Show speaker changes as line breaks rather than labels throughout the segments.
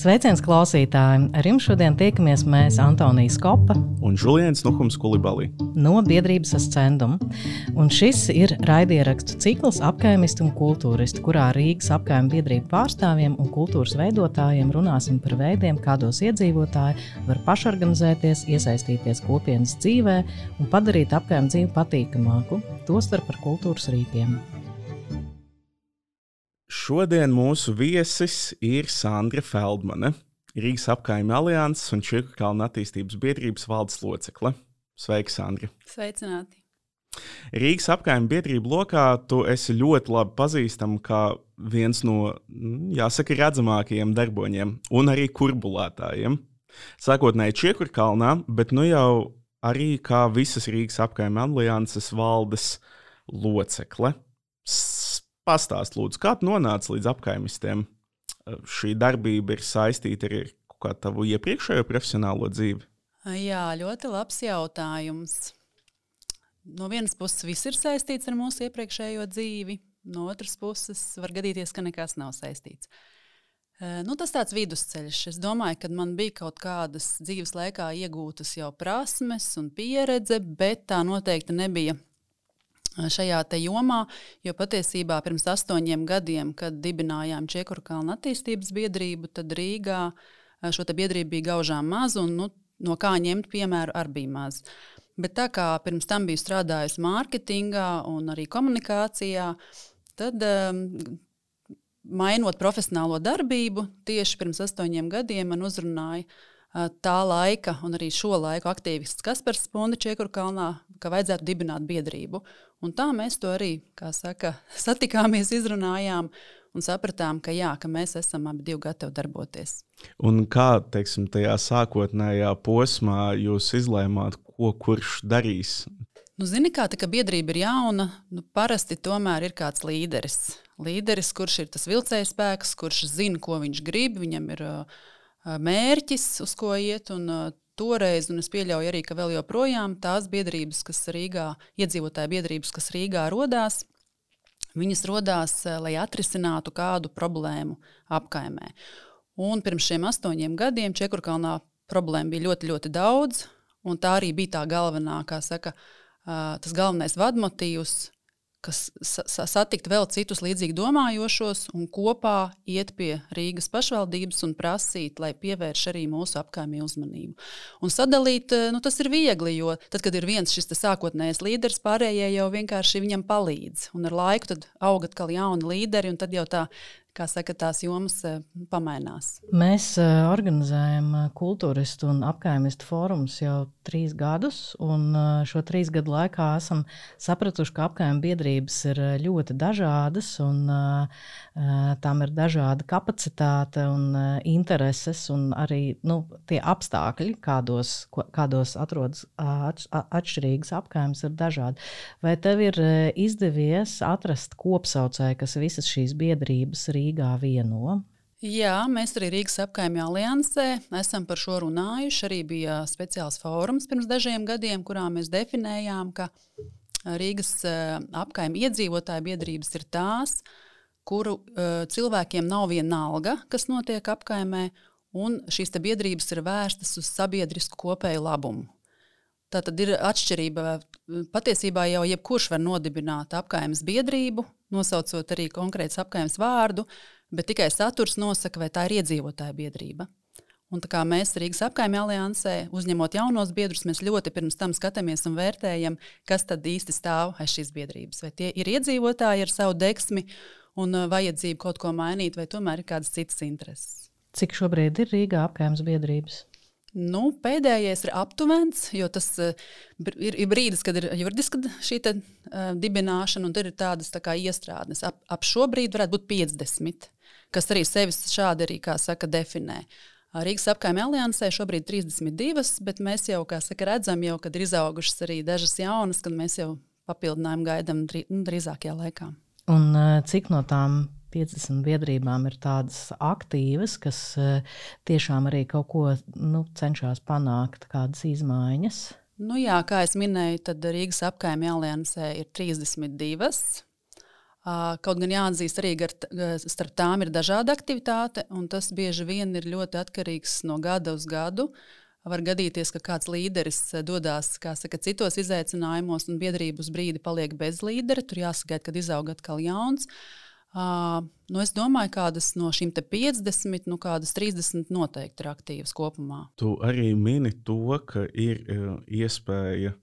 Sveiciens klausītājiem! Ar jums šodien tiekamies mēs, Antonijs Kopa
un Julians Nuhums Kulibalī
no biedrības ascendumu. Un šis ir raidierakstu cikls apkaimisti un kultūristi, kurā Rīgas apkaimē biedrību pārstāvjiem un kultūras veidotājiem runāsim par veidiem, kādos iedzīvotāji var pašorganizēties, iesaistīties kopienas dzīvē un padarīt apkaimē dzīvi patīkamāku, tostarp par kultūras rīkiem.
Šodien mūsu viesis ir Sandra Feldmane, Rīgas apkaimē alianses un Čirku kalnu attīstības biedrības valdes locekle. Sveika, Sandra!
Sveicināti!
Rīgas apkaimē biedrību lokā tu esi ļoti labi pazīstama kā viens no, mm, jāsaka, redzamākajiem darboņiem un arī kurbulētājiem. Sākotnēji Čiekurkalnā, bet nu jau arī kā visas Rīgas apkaimē alianses valdes locekle. Pastāst, lūdzu, kā tu nonāci līdz apkaimistiem? Šī darbība ir saistīta arī ar tavu iepriekšējo profesionālo dzīvi.
Jā, ļoti labs jautājums. No vienas puses, viss ir saistīts ar mūsu iepriekšējo dzīvi, no otras puses, var gadīties, ka nekas nav saistīts. Nu, tas tāds vidusceļš. Es domāju, ka man bija kaut kādas dzīves laikā iegūtas jau prasmes un pieredze, bet tā noteikti nebija šajā jomā, jo patiesībā pirms astoņiem gadiem, kad dibinājām Čekurkalnu attīstības biedrību, tad Rīgā šo biedrību bija gaužām maz, un nu, no kā ņemt piemēru arī bija maz. Bet tā kā pirms tam biju strādājusi mārketingā un arī komunikācijā, tad um, mainot profesionālo darbību, tieši pirms astoņiem gadiem man uzrunāja tā laika un arī šo laiku aktīvists Kaspars Spundi Čiekurkalnā, ka vajadzētu dibināt biedrību. Un tā mēs to arī, kā saka, satikāmies, izrunājām un sapratām, ka jā, ka mēs esam abi gatavi darboties.
Un kā teiksim, tajā sākotnējā posmā jūs izlēmāt, ko kurš darīs?
Nu, zini, kā tā kā biedrība ir jauna, nu, parasti tomēr ir kāds līderis. Līderis, kurš ir tas vilcējs spēks, kurš zina, ko viņš grib, viņam ir uh, mērķis, uz ko iet. Un, toreiz, un es pieļauju arī, ka vēl joprojām tās biedrības, kas Rīgā, iedzīvotāju biedrības, kas Rīgā rodās, viņas rodās, lai atrisinātu kādu problēmu apkaimē. Un pirms šiem astoņiem gadiem Čekurkalnā problēma bija ļoti, ļoti daudz, un tā arī bija tā galvenā, kā saka, tas galvenais vadmotīvs kas satikt vēl citus līdzīgi domājošos un kopā iet pie Rīgas pašvaldības un prasīt, lai pievērš arī mūsu apkaimē uzmanību. Un sadalīt, eh, nu, tas ir viegli, jo tad, kad ir viens šis sākotnējais līderis, pārējie jau vienkārši viņam palīdz. Un ar laiku aug atkal jauni līderi, un tad jau tā kā saka, tās jomas eh, pamainās.
Mēs eh, organizējam eh, kultūristu un apkaimistu fórumus jau trīs gadus, un šo trīs gadu laikā esam sapratuši, ka apkaimē biedrības ir ļoti dažādas, un tām ir dažāda kapacitāte un intereses, un arī nu, tie apstākļi, kādos, kādos atrodas atšķirīgas apkaimes, ir dažādi. Vai tev ir izdevies atrast kopsaucēju, kas visas šīs biedrības ir Rīgā vieno.
Jā, mēs arī Rīgas apkaimē aliansē esam par šo runājuši. Arī bija speciāls fórums pirms dažiem gadiem, kurā mēs definējām, ka Rīgas apkaimē iedzīvotāju biedrības ir tās, kuru uh, cilvēkiem nav viena alga, kas notiek apkaimē, un šīs biedrības ir vērstas uz sabiedrisku kopēju labumu. Tā tad ir atšķirība. Patiesībā jau jebkurš var nodibināt apgājumas biedrību, nosaucot arī konkrēts apgājums vārdu, bet tikai saturs nosaka, vai tā ir iedzīvotāja biedrība. Un tā kā mēs Rīgas apgājuma aliansē, uzņemot jaunos biedrus, mēs ļoti pirms tam skatāmies un vērtējam, kas tad īsti stāv aiz šīs biedrības. Vai tie ir iedzīvotāji ar savu deksmi un uh, vajadzību kaut ko mainīt, vai tomēr ir kādas citas intereses.
Cik šobrīd ir Rīgā apgājuma biedrības?
Nu, pēdējais ir aptuvens, jo tas uh, ir, ir brīdis, kad ir juridiska šī te, uh, dibināšana, un tur ir tādas tā kā iestrādes. Ap, ap šo brīdi varētu būt 50, kas arī sevi šādi arī, saka, definē. Rīgas apgājuma aliansē šobrīd ir 32, bet mēs jau saka, redzam, jau, kad ir izaugušas arī dažas jaunas, kad mēs jau papildinājumu gaidām nu, drīzākajā laikā.
Un uh, cik no tām 50 biedrībām ir tādas aktīvas, kas eh, tiešām arī kaut ko nu, cenšas panākt, kādas izmaiņas.
Nu jā, kā jau minēju, tad Rīgas apgājuma aliansē ir 32. Kaut gan jāatzīst, arī gar, starp tām ir dažāda aktivitāte, un tas bieži vien ir ļoti atkarīgs no gada uz gadu. Var gadīties, ka kāds līderis dodas saka, citos izaicinājumos, un biedrība uz brīdi paliek bez līdera. Tur jāsagaida, kad izaug atkal jauns. Uh, nu es domāju, ka no šīm 50, nu kādas 30 noteikti ir aktīvas kopumā.
Tu arī mini to, ka ir uh, iespēja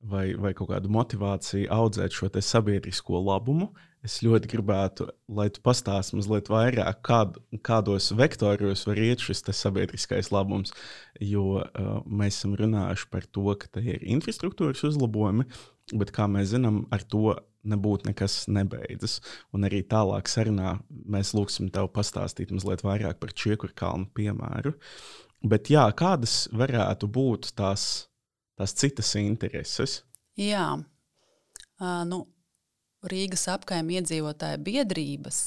vai, vai kaut kāda motivācija audzēt šo sabiedrisko labumu. Es ļoti gribētu, lai tu pastāstītu mazliet vairāk, kād, kādos vektoros var iet šis sabiedriskais labums. Jo uh, mēs esam runājuši par to, ka te ir infrastruktūras uzlabojumi, bet kā mēs zinām, ar to nebūtu nekas nebeidzas. Un arī tālāk sarunā mēs lūgsim tev pastāstīt mazliet vairāk par Čiekurkalnu piemēru. Bet jā, kādas varētu būt tās, tās citas intereses?
Jā, uh, nu, Rīgas apkaimē iedzīvotāju biedrības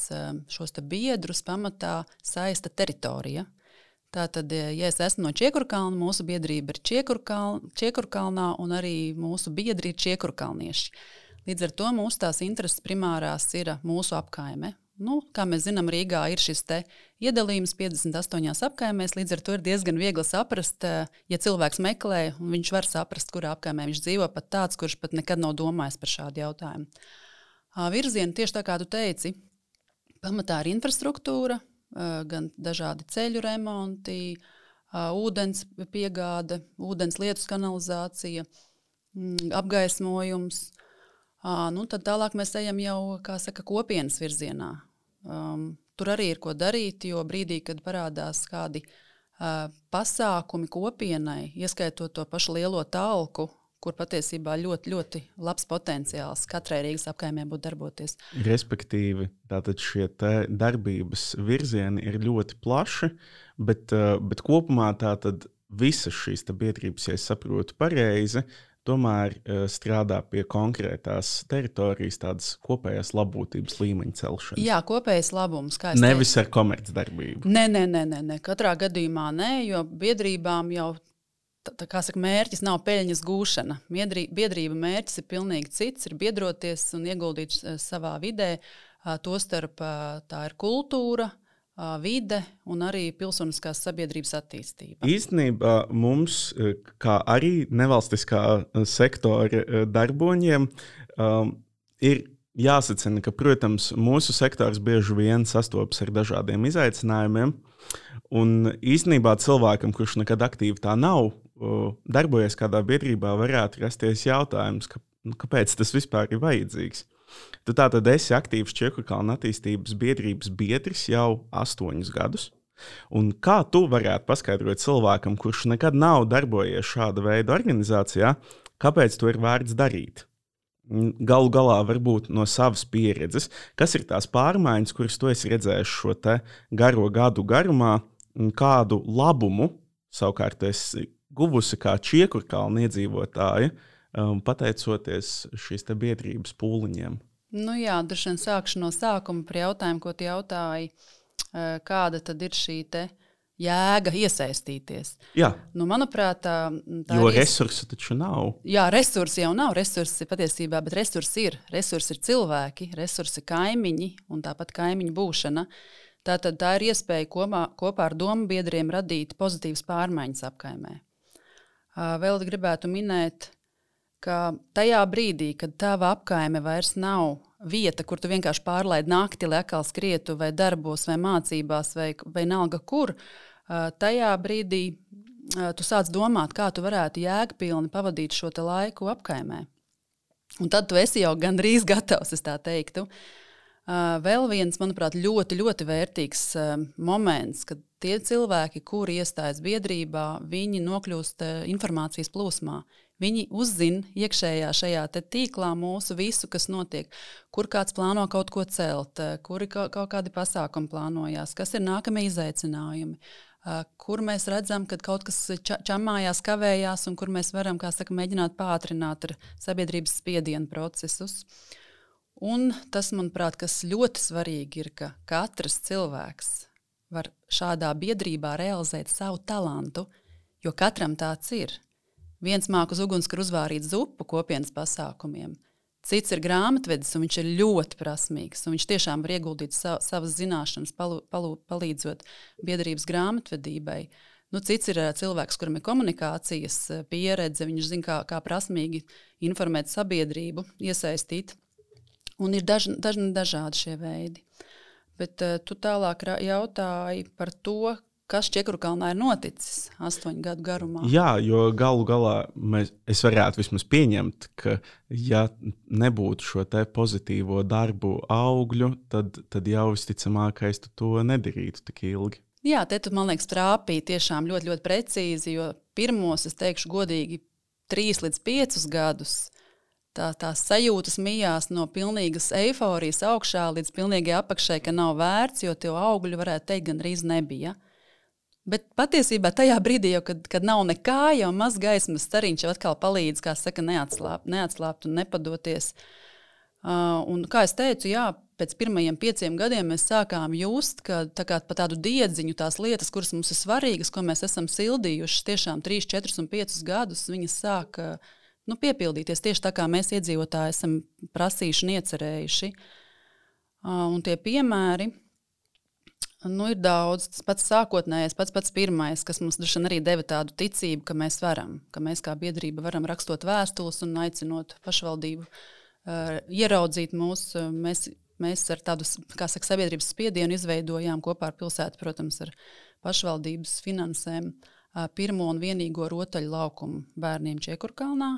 šos biedrus pamatā saista teritorija. Tātad, ja es esmu no Čiekurkalna, mūsu biedrība ir Čiekurkalnā, un arī mūsu biedri ir Čiekurkalnieši. Līdz ar to mūsu tās intereses primārās ir mūsu apkaime. Nu, kā mēs zinām, Rīgā ir šis iedalījums 58 apkaimēs. Līdz ar to ir diezgan viegli saprast, ja cilvēks meklē, un viņš var saprast, kurā apkaimē viņš dzīvo, pat tāds, kurš pat nekad nav domājis par šādu jautājumu virzieni, tieši tā kā tu teici, pamatā ir infrastruktūra, gan dažādi ceļu remonti, ūdens piegāde, ūdens lietus kanalizācija, mm, apgaismojums. Nu, tad tālāk mēs ejam jau saka, kopienas virzienā. Um, tur arī ir ko darīt, jo brīdī, kad parādās kādi uh, pasākumi kopienai, ieskaitot to pašu lielo talku, kur patiesībā ļoti, ļoti labs potenciāls katrai Rīgas apkaimē būtu darboties.
Respektīvi, tātad šie darbības virzieni ir ļoti plaši, bet, bet kopumā tātad visas šīs biedrības, ja es saprotu pareizi, tomēr uh, strādā pie konkrētās teritorijas, tādas kopējās labklājības līmeņa celšanas.
Jā, kopējais labums.
Nevis teicu. ar komercdarbību.
Nē, nē, nē, nē, nē, katrā gadījumā nē, jo biedrībām jau tā, tā kā saka, mērķis nav peļņas gūšana. Biedrī, biedrība mērķis ir pilnīgi cits, ir biedroties un ieguldīt eh, savā vidē. Tostarp tā ir kultūra, vide un arī pilsoniskās sabiedrības attīstība.
Īstenībā mums, kā arī nevalstiskā sektora darboņiem, ir jāsacina, ka, protams, mūsu sektors bieži vien sastopas ar dažādiem izaicinājumiem. Un īstenībā cilvēkam, kurš nekad aktīvi tā nav darbojies kādā biedrībā, varētu rasties jautājums, ka, nu, kāpēc tas vispār ir vajadzīgs. Tu tā tad esi aktīvs Čekurkalna attīstības biedrības biedrs jau astoņus gadus. Un kā tu varētu paskaidrot cilvēkam, kurš nekad nav darbojies šāda veida organizācijā, kāpēc to ir vērts darīt? Galu galā, varbūt no savas pieredzes, kas ir tās pārmaiņas, kuras tu esi redzējis šo garo gadu garumā, un kādu labumu savukārt esi guvusi kā čiekurkalna iedzīvotāja, um, pateicoties šīs biedrības pūliņiem?
Nu jā, droši vien sākšu no sākuma par jautājumu, ko tu jautāji. Uh, kāda tad ir šī jēga iesaistīties?
Jā.
Nu, manuprāt, tā, tā
jo ir. resursi taču nav.
Jā, resursi jau nav. Resursi patiesībā, bet resursi ir. Resursi ir cilvēki, resursi kaimiņi un tāpat kaimiņu būšana. Tātad tā ir iespēja kopā, kopā ar domu biedriem radīt pozitīvas pārmaiņas apkaimē. Vēl gribētu minēt, ka tajā brīdī, kad tava apkaime vairs nav vieta, kur tu vienkārši pārlaidi nakti, lai atkal skrietu, vai darbos, vai mācībās, vai vienalga kur, tajā brīdī tu sāc domāt, kā tu varētu jēgpilni pavadīt šo laiku apkaimē. Un tad tu esi jau gandrīz gatavs, es tā teiktu. Vēl viens, manuprāt, ļoti, ļoti vērtīgs moments, kad tie cilvēki, kuri iestājas biedrībā, viņi nokļūst informācijas plūsmā. Viņi uzzina iekšējā šajā tīklā mūsu visu, kas notiek, kur kāds plāno kaut ko celt, eh, kuri kaut kādi pasākumi plānojās, kas ir nākamie izaicinājumi, eh, kur mēs redzam, ka kaut kas čamājās, kavējās, un kur mēs varam, saka, mēģināt pātrināt sabiedrības spiedienu procesus. Un tas, manuprāt, kas ļoti svarīgi ir, ka katrs cilvēks var šādā biedrībā realizēt savu talantu, jo katram tāds ir. Viens māku uz ugunskura uzvārīt zupu kopienas pasākumiem, Cits ir grāmatvedis, un viņš ir ļoti prasmīgs. Viņš tiešām var ieguldīt sa savas zināšanas, palu, palu, palīdzot biedrības grāmatvedībai. Nu, cits ir cilvēks, kuram ir komunikācijas pieredze, viņš zina, kā, kā prasmīgi informēt sabiedrību, iesaistīt. Un ir daž, daž, dažādi šie veidi. Bet uh, tu tālāk jautāji par to, kas Čekurkalnā ir noticis astoņu gadu garumā.
Jā, jo galu galā mēs, es varētu vismaz pieņemt, ka, ja nebūtu šo pozitīvo darbu augļu, tad, tad jau visticamākais tu to nedarītu tik ilgi.
Jā, te tu, man liekas, trāpīja tiešām ļoti, ļoti precīzi, jo pirmos, es teikšu, godīgi, trīs līdz piecus gadus tā, tās sajūtas mijās no pilnīgas eifórijas augšā līdz pilnīgai apakšai, ka nav vērts, jo tev augļu varētu teikt, gandrīz nebija. Bet patiesībā tajā brīdī, jau, kad, kad nav nekā, jau maz gaismas stariņš jau atkal palīdz, kā saka, neatslāpt, neatslāpt un nepadoties. Uh, un, kā jau teicu, jā, pēc pirmajiem pieciem gadiem mēs sākām just, ka tā kā pa tādu diedziņu tās lietas, kuras mums ir svarīgas, ko mēs esam sildījuši tiešām 3, 4 un 5 gadus, viņas sāk nu, piepildīties tieši tā, kā mēs iedzīvotāji esam prasījuši un iecerējuši. Uh, un tie piemēri nu, ir daudz. Tas pats sākotnējais, pats pats pirmais, kas mums arī deva tādu ticību, ka mēs varam, ka mēs kā biedrība varam rakstot vēstules un aicinot pašvaldību uh, ieraudzīt mūs. Mēs, mēs ar tādu saka, sabiedrības spiedienu izveidojām kopā ar pilsētu, protams, ar pašvaldības finansēm uh, pirmo un vienīgo rotaļu laukumu bērniem Čekurkalnā.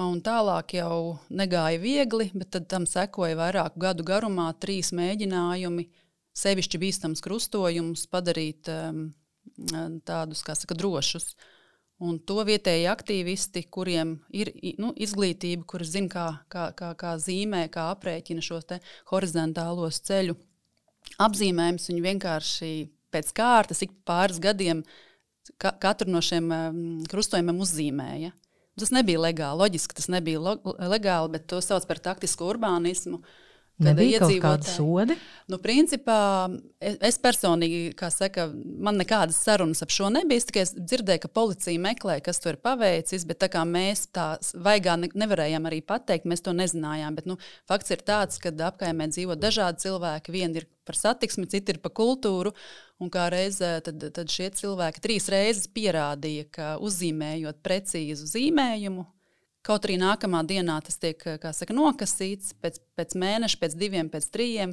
Un tālāk jau negāja viegli, bet tam sekoja vairāku gadu garumā trīs mēģinājumi sevišķi bīstamus krustojumus padarīt um, tādus, kā saka, drošus. Un to vietēji aktīvisti, kuriem ir nu, izglītība, kuriem zina, kā, kā, kā, kā zīmē, kā aprēķina šos horizontālos ceļu apzīmējumus, viņi vienkārši pēc kārtas, ik pāris gadiem, ka, katru no šiem um, krustojumiem uzzīmēja. Tas nebija legāli, loģiski tas nebija legāli, bet to sauc par taktisku urbānismu. Uh,
Nebija kaut kāda sodi?
Nu, principā, es personīgi, kā saka, man nekādas sarunas ap šo nebija. Es tikai dzirdēju, ka policija meklē, kas to ir paveicis, bet tā kā mēs tā vaigā nevarējām arī pateikt, mēs to nezinājām. Bet, nu, fakts ir tāds, ka apkaimē dzīvo dažādi cilvēki. Vieni ir par satiksmi, citi ir par kultūru. Un kā reizē tad, tad šie cilvēki trīs reizes pierādīja, ka uzzīmējot precīzu zīmējumu, Kaut arī nākamā dienā tas tiek saka, nokasīts, pēc, pēc mēneša, pēc diviem, pēc trījiem.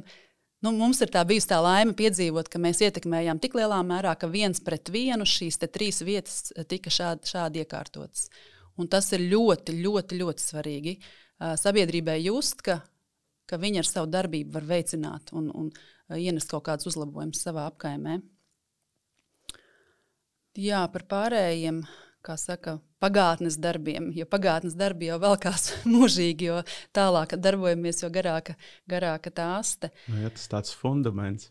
Nu, mums ir tā bijusi tā laime piedzīvot, ka mēs ietekmējām tik lielā mērā, ka viens pret vienu šīs trīs vietas tika šādi, šādi iekārtotas. Un tas ir ļoti, ļoti, ļoti svarīgi sabiedrībai just, ka, ka viņi ar savu darbību var veicināt un, un ienest kaut kādus uzlabojumus savā apkaimē. Jā, par pārējiem kā saka, pagātnes darbiem, jo pagātnes darbi jau velkās mūžīgi, jo tālāk darbojamies, jo garāka, garāka tā aste.
Nu, ja, tas tāds fundaments.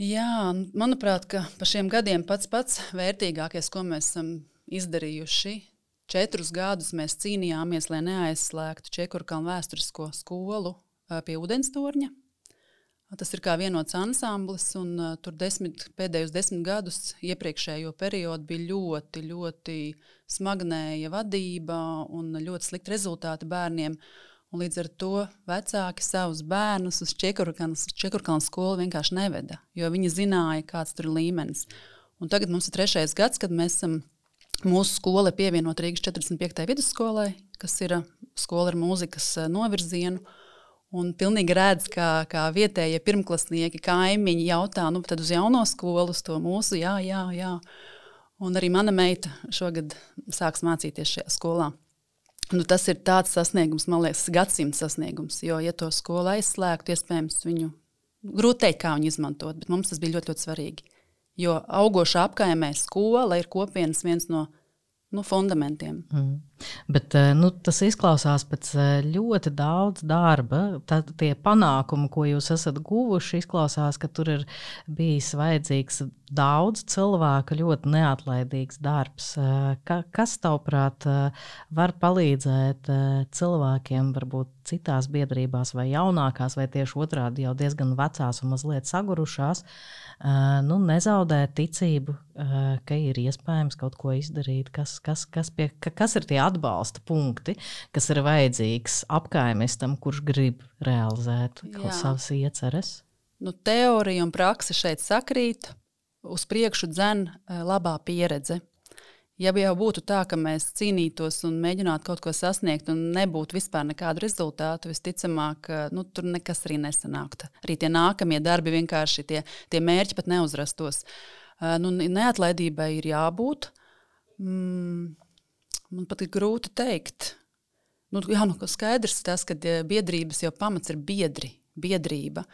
Jā, manuprāt, ka pa šiem gadiem pats pats vērtīgākais, ko mēs esam izdarījuši, četrus gadus mēs cīnījāmies, lai neaizslēgtu Čekurkalnu vēsturisko skolu pie ūdenstorņa. Tas ir kā vienots ansamblis, un uh, tur desmit, pēdējos desmit gadus, iepriekšējo periodu, bija ļoti, ļoti smagnēja vadība un ļoti slikti rezultāti bērniem. Un līdz ar to vecāki savus bērnus uz Čekurkalnu skolu vienkārši neveda, jo viņi zināja, kāds tur ir līmenis. Un tagad mums ir trešais gads, kad mēs esam. Mūsu skola ir pievienota Rīgas 45. vidusskolai, kas ir skola ar mūzikas novirzienu. Uh, Un pilnīgi redz, kā, kā vietējie pirmklasnieki, kaimiņi jautā, nu, tad uz jauno skolu, uz to mūsu, jā, jā, jā. Un arī mana meita šogad sāks mācīties šajā skolā. Nu, tas ir tāds sasniegums, man liekas, gadsimta sasniegums. Jo, ja to skolu aizslēgtu, iespējams, viņu grūti teikt, kā viņu izmantot, bet mums tas bija ļoti, ļoti svarīgi. Jo augošā apkaimē skola ir kopienas viens no nu, fundamentiem. Mm.
Bet, eh, nu, tas izklausās pēc eh, ļoti daudz darba. Tad tie panākumi, ko jūs esat guvuši, izklausās, ka tur ir bijis vajadzīgs daudz cilvēku, ļoti neatlaidīgs darbs. Eh, ka, kas, tavuprāt, var palīdzēt cilvēkiem varbūt citās biedrībās, vai jaunākās, vai tieši otrādi jau diezgan vecās un mazliet sagurušās, nu, nezaudē ticību, ka ir iespējams kaut ko izdarīt, kas, kas, kas, pie, kas ir tie atbalsta punkti, kas ir vajadzīgs apkaimistam, kurš grib realizēt savas ieceres.
Nu, teorija un praksa šeit sakrīt, uz priekšu dzen labā pieredze Ja jau būtu tā, ka mēs cīnītos un mēģinātu kaut ko sasniegt, un nebūtu vispār nekādu rezultātu, visticamāk, nu, tur nekas arī nesanāktu. Arī tie nākamie darbi vienkārši tie, tie mērķi pat neuzrastos. Nu, neatlaidībai ir jābūt. Mm, man pat ir grūti pateikt. Nu, jā, nu, skaidrs tas, ka biedrības jau pamats ir biedri, biedrība.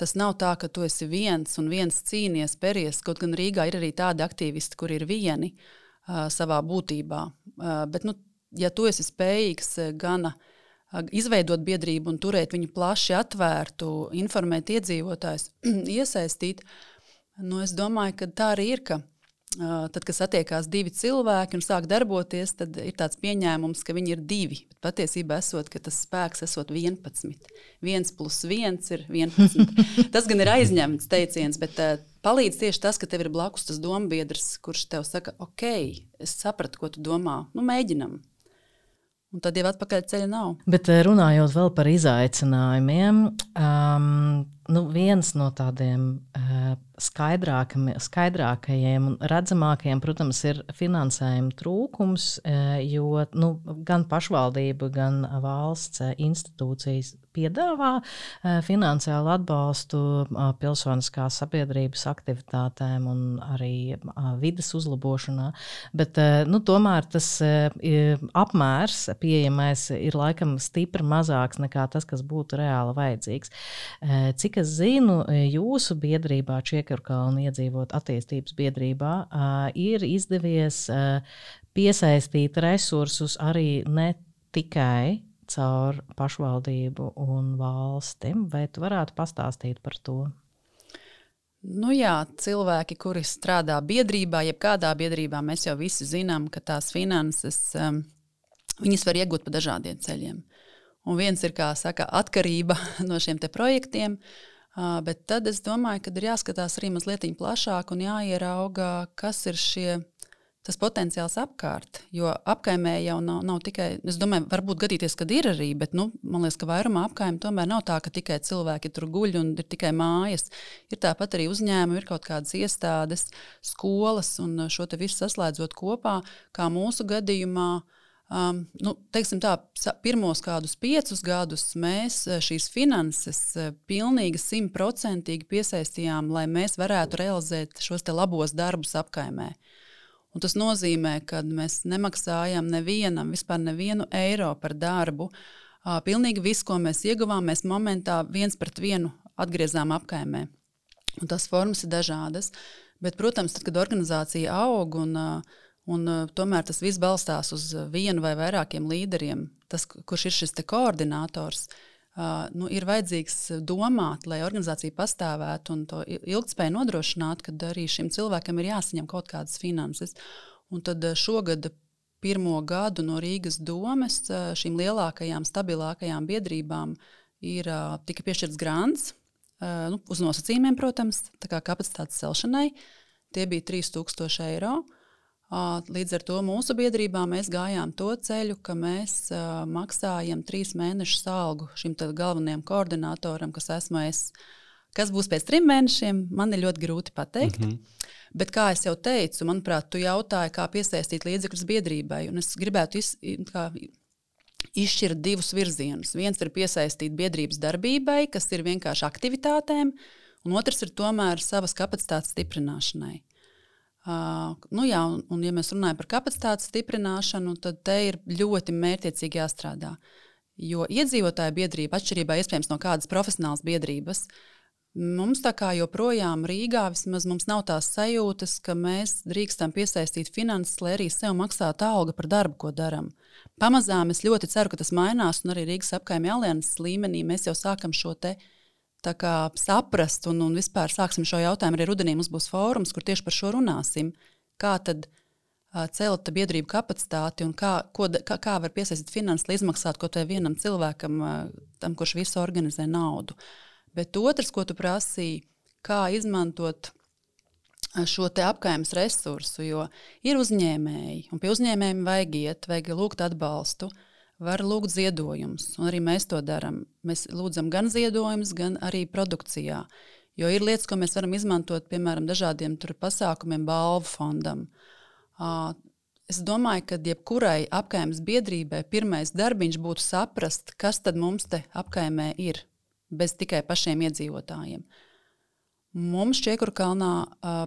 Tas nav tā, ka tu esi viens un viens cīnies, peries. Kaut gan Rīgā ir arī tādi aktīvisti, kur ir vieni. Uh, savā būtībā. Bet, nu, ja tu esi spējīgs gan izveidot biedrību un turēt viņu plaši atvērtu, informēt iedzīvotājus, iesaistīt, nu, es domāju, ka tā arī ir. Ka Tad, kad satiekās divi cilvēki un sāk darboties, tad ir tāds pieņēmums, ka viņi ir divi. Bet patiesībā esot, tas spēks esot 11. 1 plus 1 ir 11. tas gan ir aizņemts teiciens, bet palīdz tieši tas, ka tev ir blakus tas dombiedrs, kurš tev saka, ok, es sapratu, ko tu domā. Nu, mēģinam. Un tad jau atpakaļ ceļa nav.
Bet runājot vēl par izaicinājumiem, um, nu viens no tādiem uh, skaidrākajiem un redzamākajiem, protams, ir finansējuma trūkums, uh, jo nu, gan pašvaldība, gan valsts institūcijas piedāvā uh, finansiālu atbalstu uh, pilsoniskās sabiedrības aktivitātēm un arī vidas uzlabošanā. Bet, nu, tomēr tas apmērs pieejamais ir laikam stipri mazāks nekā tas, kas būtu reāli vajadzīgs. Cik es zinu, jūsu biedrībā, Čiekurkalna iedzīvot attīstības biedrībā, ir izdevies piesaistīt resursus arī ne tikai caur pašvaldību un valstīm. Vai tu varētu pastāstīt par to?
Nu jā, cilvēki, kuri strādā biedrībā, jebkādā biedrībā, mēs jau visi zinām, ka tās finanses um, var iegūt pa dažādiem ceļiem. Un viens ir, kā saka, atkarība no šiem projektiem, Bet tad es domāju, ka ir jāskatās arī mazliet plašāk un jāierauga, kas ir šie. Tas potenciāls apkārt, jo apkaimē jau nav, nav tikai, es domāju, varbūt gadīties, kad ir arī, bet nu, man liekas, ka vairumā apkaimē tomēr nav tā, ka tikai cilvēki tur guļ un ir tikai mājas. Ir tāpat arī uzņēmumi, ir kaut kādas iestādes, skolas un šo visu saslēdzot kopā, kā mūsu gadījumā. Uh, Um, nu, tā, pirmos kādus piecus gadus mēs eh, šīs finanses eh, pilnīgi simtprocentīgi piesaistījām, lai mēs varētu realizēt šos labos darbus apkaimē. Un tas nozīmē, ka mēs nemaksājam nevienam, vispār nevienu eiro par darbu. Uh, pilnīgi viss, ko mēs ieguvām, mēs momentā viens pret vienu atgriezām apkaimē. Un tas formas ir dažādas. Bet, protams, tad, kad organizācija aug un uh, Un, uh, tomēr tas viss balstās uz vienu vai vairākiem līderiem. Tas, kurš ir šis koordinators, uh, nu, ir vajadzīgs domāt, lai organizācija pastāvētu un to ilgspēju nodrošinātu, kad arī šim cilvēkam ir jāsaņem kaut kādas finanses. Un tad uh, šogad pirmo gadu no Rīgas domes uh, šīm lielākajām, stabilākajām biedrībām ir uh, tika piešķirts grants. Uh, nu, uz nosacījumiem, protams, kapacitātes celšanai. Tie bija 3000 eiro. Uh, Līdz ar to mūsu biedrībā mēs gājām to ceļu, ka mēs uh, maksājam trīs mēnešus algu šim galvenajam koordinatoram, kas esmu es. Kas būs pēc trim mēnešiem, man ir ļoti grūti pateikt. Mm -hmm. Bet, kā jau teicu, manuprāt, tu jautāji, kā piesaistīt līdzekļus biedrībai. Es gribētu iz, kā, izšķirt divus virzienus. Viens ir piesaistīt biedrības darbībai, kas ir vienkārši aktivitātēm, un otrs ir tomēr savas kapacitātes stiprināšanai. Uh, nu jā, un, un, ja mēs runājam par kapacitātes stiprināšanu, tad te ir ļoti mērķiecīgi jāstrādā. Jo iedzīvotāju biedrība, atšķirībā iespējams no kādas profesionālas biedrības, mums tā kā joprojām Rīgā vismaz mums nav tās sajūtas, ka mēs drīkstam piesaistīt finanses, lai arī sev maksātu algu par darbu, ko darām. Pamazām es ļoti ceru, ka tas mainās, un arī Rīgas apkaimē alianses līmenī mēs jau sākam šo te kā, saprast, un, un vispār sāksim šo jautājumu. Arī rudenī mums būs fórums, kur tieši par šo runāsim. Kā tad celt biedrību kapacitāti un kā, ko, kā, kā var piesaistīt finanses, lai izmaksātu kaut kādam vienam cilvēkam, tam, kurš visu organizē naudu. Bet otrs, ko tu prasīji, kā izmantot šo apgājumus resursu, jo ir uzņēmēji, un pie uzņēmējiem vajag iet, vajag lūgt atbalstu, var lūgt ziedojumus, un arī mēs to darām. Mēs lūdzam gan ziedojumus, gan arī produkcijā. Jo ir lietas, ko mēs varam izmantot, piemēram, dažādiem pasākumiem, balvu fondam. Es domāju, ka jebkurai apgājumas biedrībai pirmais darbiņš būtu saprast, kas tad mums te apgājumē ir, bez tikai pašiem iedzīvotājiem. Mums Čiekurkalnā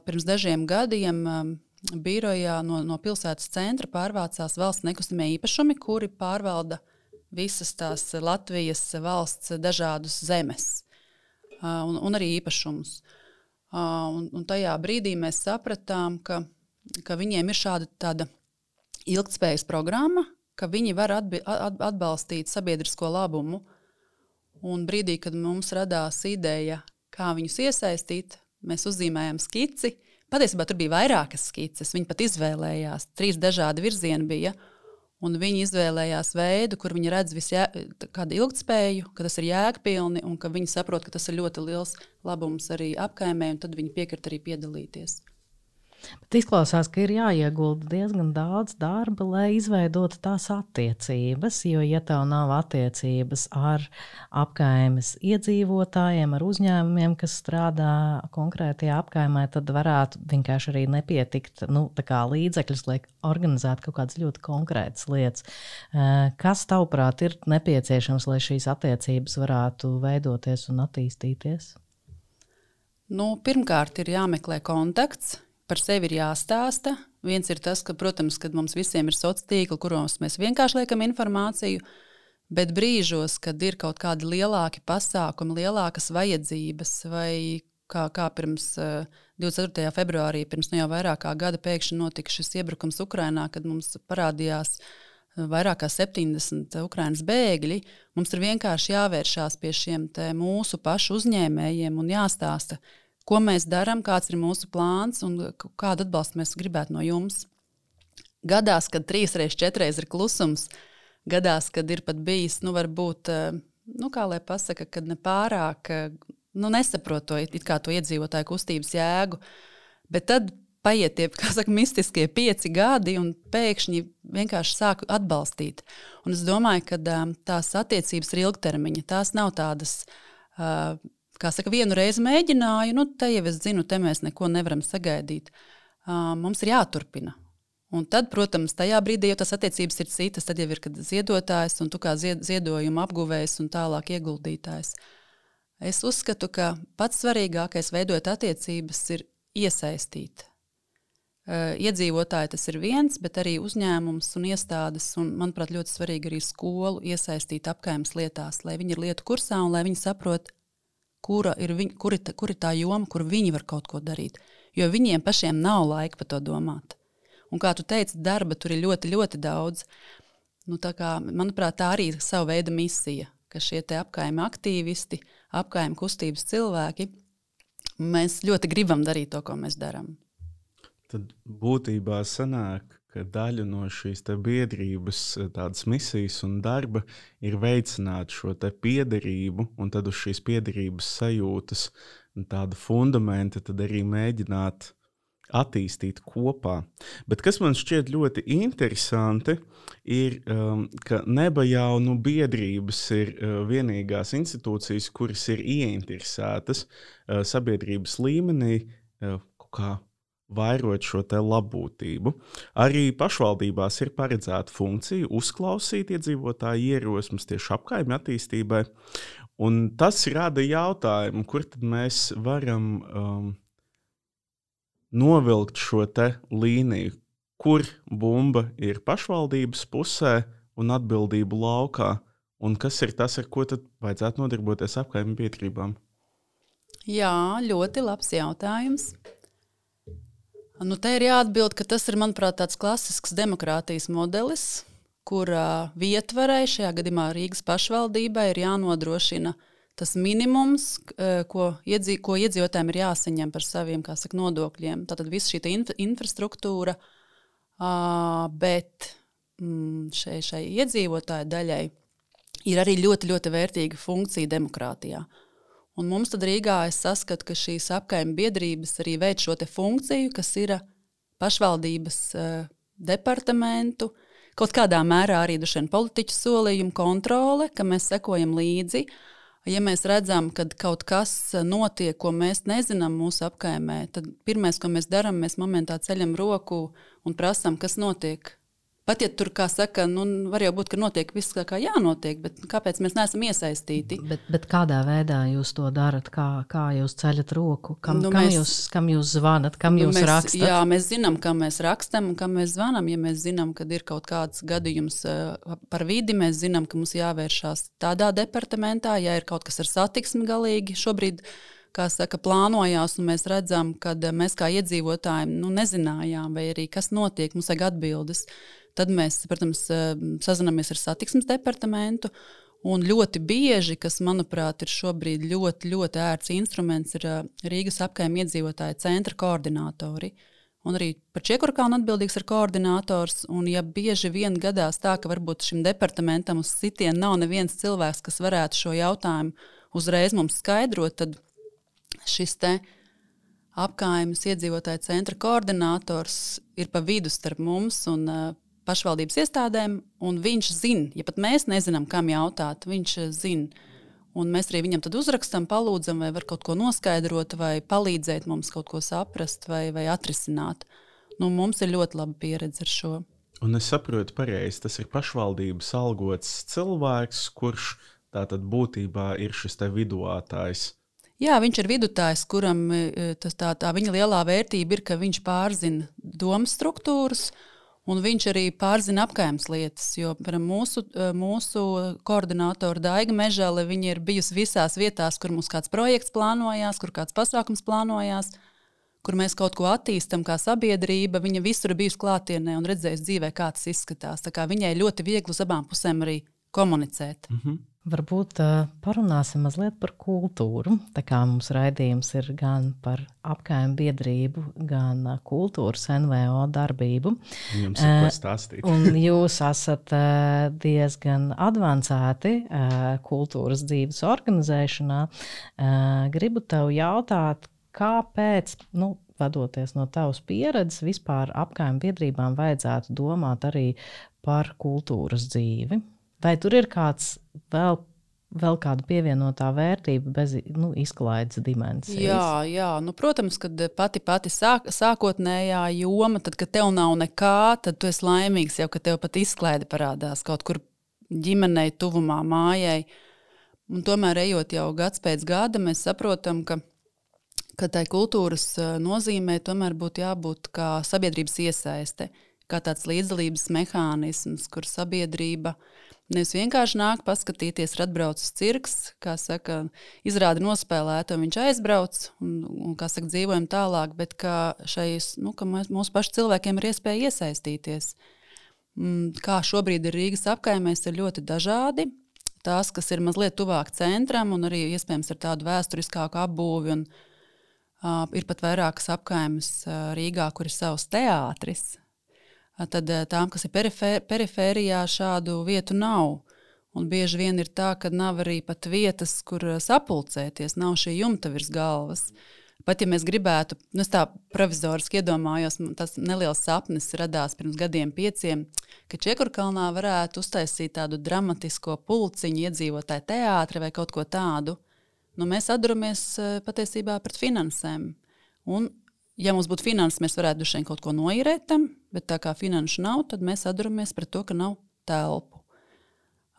pirms dažiem gadiem birojā no, no pilsētas centra pārvācās valsts nekustamie īpašumi, kuri pārvalda visas tās Latvijas valsts dažādus zemes un, un arī īpašumus. Un, un tajā brīdī mēs sapratām, ka, ka viņiem ir šāda tāda ilgspējas programma, ka viņi var atbi, atbalstīt sabiedrisko labumu. Un brīdī, kad mums radās ideja, kā viņus iesaistīt. Mēs uzzīmējām skici. Patiesībā tur bija vairākas skices. Viņi pat izvēlējās, trīs dažādi virzieni bija. Un viņi izvēlējās veidu, kur viņi redz kādu ilgspēju, ka tas ir jēgpilni un ka viņi saprot, ka tas ir ļoti liels labums arī apkaimē, un tad viņi piekrīt arī piedalīties.
Bet izklausās, ka ir jāiegulda diezgan daudz darba, lai izveidotu tās attiecības. Jo, ja tev nav attiecības ar apkaimes iedzīvotājiem, ar uzņēmumiem, kas strādā konkrētajā apkaimē, tad varētu vienkārši arī nepietikt nu, līdzekļus, lai organizētu kaut kādas ļoti konkrētas lietas. Kas, tavuprāt, ir nepieciešams, lai šīs attiecības varētu veidoties un attīstīties?
Nu, pirmkārt, ir jāmeklē kontakts, par sevi ir jāstāsta. Viens ir tas, ka, protams, kad mums visiem ir sociālā tīkla, kuros mēs vienkārši liekam informāciju, bet brīžos, kad ir kaut kādi lielāki pasākumi, lielākas vajadzības, vai kā, kā pirms uh, eh, 24. februārī, pirms nu jau vairāk kā gada, pēkšņi notika šis iebrukums Ukrajinā, kad mums parādījās eh, vairāk kā 70 Ukraiņas bēgļi. Mums ir vienkārši jāvēršās pie šiem mūsu pašu uzņēmējiem un jāstāsta, ko mēs darām, kāds ir mūsu plāns un kādu atbalstu mēs gribētu no jums. Gadās, kad trīs reizes, četras ir klusums, gadās, kad ir pat bijis, nu, varbūt, eh, nu, kā lai pasaka, kad ne pārāk eh, nu, nesaprot to, to iedzīvotāju kustības jēgu. Bet tad paiet tie saka, mistiskie pieci gadi, un pēkšņi vienkārši sāku atbalstīt. Un es domāju, ka um, tās attiecības ir ilgtermiņa. Tās nav tādas uh, kā saka, vienu reizi mēģināju, nu, te jau es zinu, te mēs neko nevaram sagaidīt. Uh, mums ir jāturpina. Un tad, protams, tajā brīdī jau tas attiecības ir citas. Tad jau ir ziedotājs un tu kā ziedojuma apguvējs un tālāk ieguldītājs. Es uzskatu, ka pats svarīgākais veidot attiecības ir iesaistīt. Uh, iedzīvotāji tas ir viens, bet arī uzņēmums un iestādes, un, manuprāt, ļoti svarīgi arī skolu iesaistīt apgājumas lietās, lai viņi ir lietu kursā un lai viņi saprot, kura ir, viņ, kur, ir, kur ir tā joma, kur viņi var kaut ko darīt. Jo viņiem pašiem nav laika par to domāt. Un kā tu teici, darba tur ir ļoti, ļoti daudz. Nu, kā, manuprāt, tā arī ir sava veida misija, ka šie apgājuma aktīvisti, apgājuma kustības cilvēki, mēs ļoti gribam darīt to, ko mēs darām.
Tad būtībā sanāk, ka daļa no šīs biedrības eh, misijas un darba ir veicināt šo piederību, un tad uz šīs piederības sajūtas tāda fundamenta arī mēģināt attīstīt kopā. Bet kas man šķiet ļoti interesanti, ir, um, ka neba jau nu, biedrības ir uh, vienīgās institūcijas, kuras ir ieinteresētas uh, sabiedrības līmenī uh, kā vairot šo labūtību. Arī pašvaldībās ir paredzēta funkcija uzklausīt iedzīvotāju ierosmes tieši apkaimē attīstībai. Un tas rada jautājumu, kur tad mēs varam um, novilkt šo līniju, kur bumba ir pašvaldības pusē un atbildību laukā, un kas ir tas, ar ko tad vajadzētu nodarboties apkaimē biedrībām.
Jā, ļoti labs jautājums. Nu, te ir jāatbild, ka tas ir, manuprāt, tāds klasisks demokrātijas modelis, kur uh, vietvarai, šajā gadījumā Rīgas pašvaldībai, ir jānodrošina tas minimums, uh, ko, iedzī, ko iedzīvotājiem ir jāsaņem par saviem saka, nodokļiem. Tātad visa šī infra infrastruktūra, Uh, bet mm, šai, šai iedzīvotāju daļai ir arī ļoti, ļoti vērtīga funkcija demokrātijā. Un mums tad Rīgā es saskatu, ka šīs apkaimē biedrības arī veic šo funkciju, kas ir pašvaldības uh, departamentu, kaut kādā mērā arī politiķu solījumu kontrole, ka mēs sekojam līdzi. Ja mēs redzam, ka kaut kas notiek, ko mēs nezinām mūsu apkaimē, tad pirmais, ko mēs darām, mēs momentā ceļam roku un prasām, kas notiek Pat ja tur, kā saka, nu, var jau būt, ka notiek viss kā jānotiek, bet kāpēc mēs neesam iesaistīti?
Bet, bet kādā veidā jūs to darat? Kā, kā jūs ceļat roku? Kam, nu, kam, mēs, jūs, kam jūs zvanat? Kam nu, jūs
mēs,
rakstat?
Jā, mēs zinām, kam mēs rakstam un kam mēs zvanām. Ja mēs zinām, ka ir kaut kāds gadījums uh, par vidi, mēs zinām, ka mums jāvēršās tādā departamentā, ja ir kaut kas ar satiksmi galīgi. Šobrīd kā saka, plānojās, un mēs redzam, ka mēs kā iedzīvotāji nu, nezinājām, vai arī kas notiek, mums vajag atbildes. Tad mēs, protams, eh, sazināmies ar satiksmes departamentu. Un ļoti bieži, kas, manuprāt, ir šobrīd ļoti, ļoti ērts instruments, ir eh, Rīgas apgājuma iedzīvotāju centra koordinatori. Un arī par Čiekurkānu atbildīgs ir koordinators. Un, ja bieži vien gadās tā, ka varbūt šim departamentam uz sitienu nav neviens cilvēks, kas varētu šo jautājumu uzreiz mums skaidrot, tad šis te apgājuma iedzīvotāju centra koordinators ir pa vidu starp mums un uh, pašvaldības iestādēm, un viņš zina, ja pat mēs nezinām, kam jautāt, viņš eh, zina. Un mēs arī viņam uzrakstām, palūdzam, vai var kaut ko noskaidrot, vai palīdzēt mums kaut ko saprast, vai, vai atrisināt. Nu, mums ir ļoti laba pieredze ar šo.
Un es saprotu, pareizi, tas ir pašvaldības algots cilvēks, kurš tātad būtībā ir šis vidutājs.
Jā, viņš ir vidutājs, kuram eh, tas, tā, tā viņa lielā vērtība ir, ka viņš pārzina domu struktūras, uh, Un viņš arī pārzina apgājumas lietas, jo mūsu, eh, mūsu koordinātora Daiga Mežāle ir bijusi visās vietās, kur mums kāds projekts plānojās, kur kāds pasākums plānojās, kur mēs kaut ko attīstām kā sabiedrība. Viņa visur ir bijusi klātienē un redzējusi dzīvē, kā tas izskatās. Viņai ļoti viegli uz abām pusēm arī komunicēt.
Mm -hmm.
Varbūt uh, parunāsim mazliet par kultūru. Tā kā mums raidījums ir gan par apgājumu biedrību, gan uh, kultūras NVO darbību.
Jums ir ko stāstīt.
un jūs esat uh, diezgan avansēti kultūras dzīves organizēšanā. Gribu tev jautāt, kāpēc, nu, vadoties no tavas pieredzes, vispār apgājumu biedrībām vajadzētu domāt arī par kultūras dzīvi? Vai tur ir kāds vēl, vēl kāda pievienotā vērtība bez nu, izklaides dimensijas?
Jā, jā. Nu, protams, ka pati, pati sāk, sākotnējā joma, tad, kad tev nav nekā, tad tu esi laimīgs jau, ka tev pat izklaide parādās kaut kur ģimenei, tuvumā, mājai. Un tomēr, ejot jau gads pēc gada, mēs saprotam, ka, ka tai kultūras nozīmē tomēr būtu jābūt kā sabiedrības iesaiste, kā tāds līdzdalības mehānisms, kur sabiedrība uh, Nevis vienkārši nāk paskatīties, ir atbraucis cirks, kā saka, izrāda nospēlēta, un viņš aizbrauc, un, un kā saka, dzīvojam tālāk, bet kā šais, nu, ka mēs, mūsu pašu cilvēkiem ir iespēja iesaistīties. Mm, kā šobrīd ir Rīgas apkaimēs, ir ļoti dažādi. Tās, kas ir mazliet tuvāk centram, un arī iespējams ar tādu vēsturiskāku apbūvi. Un, uh, ir pat vairākas apkaimes uh, Rīgā, kur ir savs teātris, tad tām, kas ir perifēr, perifērijā, šādu vietu nav. Un bieži vien ir tā, ka nav arī pat vietas, kur sapulcēties, nav šī jumta virs galvas. Pat ja mēs gribētu, nu, tā provizoriski iedomājos, tas neliels sapnis radās pirms gadiem, pieciem, ka Čekurkalnā varētu uztaisīt tādu dramatisko pulciņu, iedzīvotāju teātri vai kaut ko tādu. Nu, mēs atduramies patiesībā pret finansēm. Un ja mums būtu finanses, mēs varētu šeit kaut ko noīrēt tam, bet tā kā finanšu nav, tad mēs atduramies pret to, ka nav telpu.